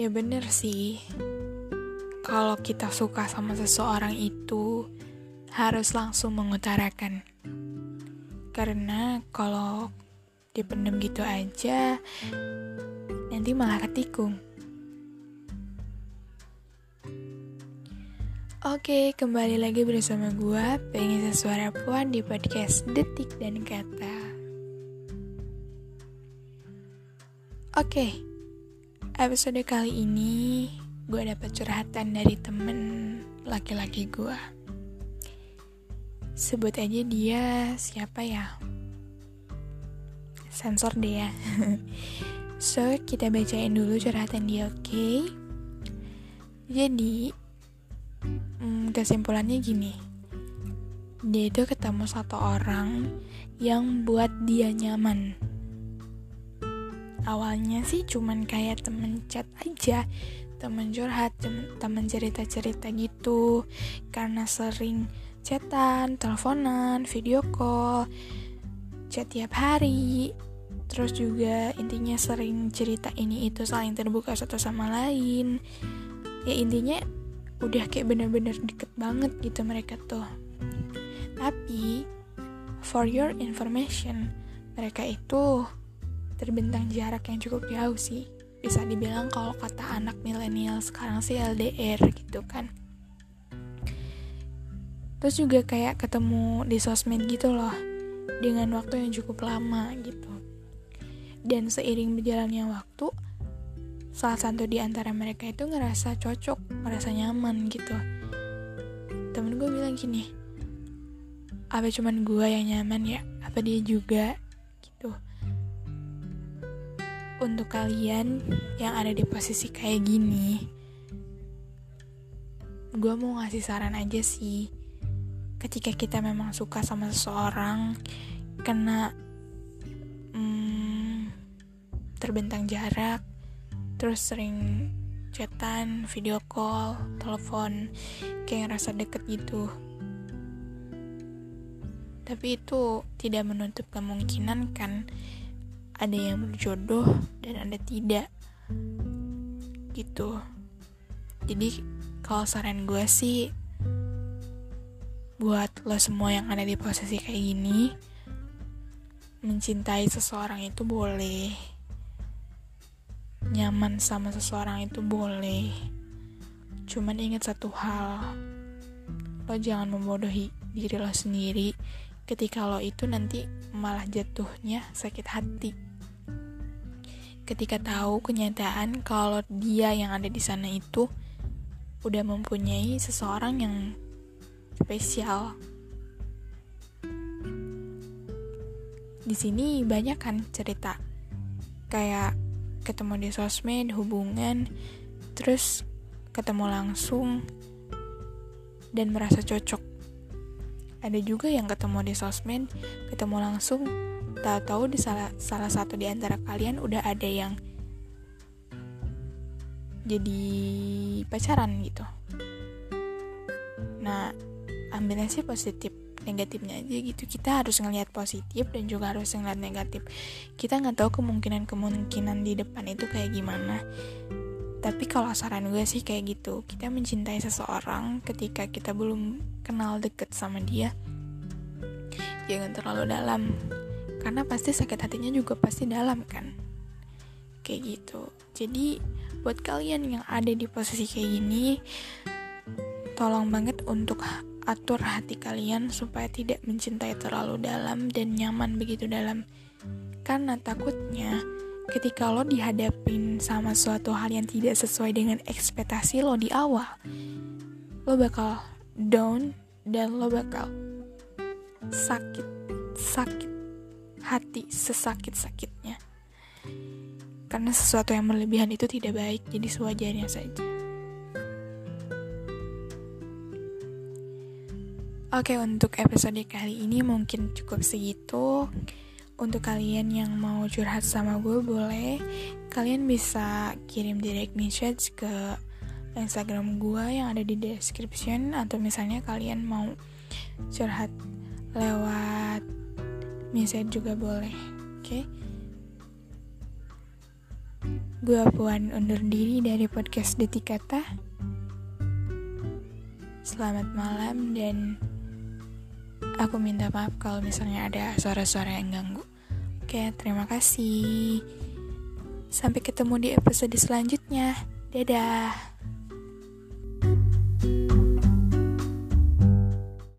Ya bener sih, kalau kita suka sama seseorang itu harus langsung mengutarakan. Karena kalau dipendam gitu aja, nanti malah ketikung. Oke, kembali lagi bersama gue, pengen suara puan di podcast Detik dan Kata. Oke, Episode kali ini gue dapat curhatan dari temen laki-laki gue. Sebut aja dia siapa ya? Sensor deh ya. so, kita bacain dulu curhatan dia, oke? Okay? Jadi, hmm, kesimpulannya gini. Dia itu ketemu satu orang yang buat dia nyaman awalnya sih cuman kayak temen chat aja temen curhat temen cerita-cerita gitu. Karena sering chatan, teleponan, video call, chat tiap hari. Terus juga intinya sering cerita ini itu saling terbuka satu sama lain. Ya intinya udah kayak bener-bener deket banget gitu mereka tuh. Tapi for your information mereka itu terbentang jarak yang cukup jauh sih. Bisa dibilang kalau kata anak milenial sekarang sih LDR gitu kan. Terus juga kayak ketemu di sosmed gitu loh dengan waktu yang cukup lama gitu. Dan seiring berjalannya waktu salah satu di antara mereka itu ngerasa cocok merasa nyaman gitu. Temen gue bilang gini apa cuman gue yang nyaman ya? Apa dia juga untuk kalian yang ada di posisi kayak gini, gue mau ngasih saran aja sih. Ketika kita memang suka sama seseorang, kena hmm, terbentang jarak, terus sering chatan, video call, telepon, kayak ngerasa deket gitu. Tapi itu tidak menutup kemungkinan kan ada yang berjodoh dan ada tidak. Gitu. Jadi kalau saran gue sih buat lo semua yang ada di posisi kayak gini mencintai seseorang itu boleh. Nyaman sama seseorang itu boleh. Cuman ingat satu hal lo jangan membodohi diri lo sendiri. Ketika lo itu nanti malah jatuhnya sakit hati ketika tahu kenyataan kalau dia yang ada di sana itu udah mempunyai seseorang yang spesial. Di sini banyak kan cerita kayak ketemu di sosmed, hubungan, terus ketemu langsung dan merasa cocok. Ada juga yang ketemu di sosmed, ketemu langsung tahu-tahu di salah salah satu di antara kalian udah ada yang jadi pacaran gitu. Nah, ambilnya sih positif negatifnya aja gitu. Kita harus ngelihat positif dan juga harus ngelihat negatif. Kita nggak tahu kemungkinan kemungkinan di depan itu kayak gimana. Tapi kalau saran gue sih kayak gitu. Kita mencintai seseorang ketika kita belum kenal deket sama dia jangan terlalu dalam karena pasti sakit hatinya juga pasti dalam kan? Kayak gitu. Jadi buat kalian yang ada di posisi kayak gini tolong banget untuk atur hati kalian supaya tidak mencintai terlalu dalam dan nyaman begitu dalam. Karena takutnya ketika lo dihadapin sama suatu hal yang tidak sesuai dengan ekspektasi lo di awal lo bakal down dan lo bakal sakit sakit hati sesakit-sakitnya. Karena sesuatu yang berlebihan itu tidak baik, jadi sewajarnya saja. Oke, untuk episode kali ini mungkin cukup segitu. Untuk kalian yang mau curhat sama gue boleh Kalian bisa kirim direct message ke Instagram gue yang ada di description Atau misalnya kalian mau curhat lewat message juga boleh oke okay? Gue Puan undur diri dari podcast Detik Kata. Selamat malam dan aku minta maaf kalau misalnya ada suara-suara yang ganggu. Oke, terima kasih. Sampai ketemu di episode selanjutnya. Dadah.